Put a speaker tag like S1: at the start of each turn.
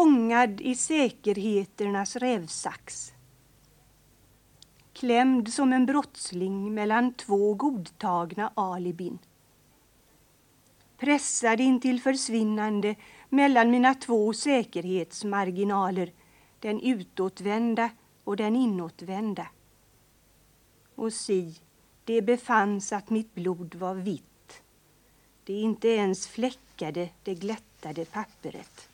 S1: fångad i säkerheternas rävsax. Klämd som en brottsling mellan två godtagna alibin. Pressad intill försvinnande mellan mina två säkerhetsmarginaler, den utåtvända och den inåtvända. Och si, det befanns att mitt blod var vitt. Det inte ens fläckade det glättade papperet.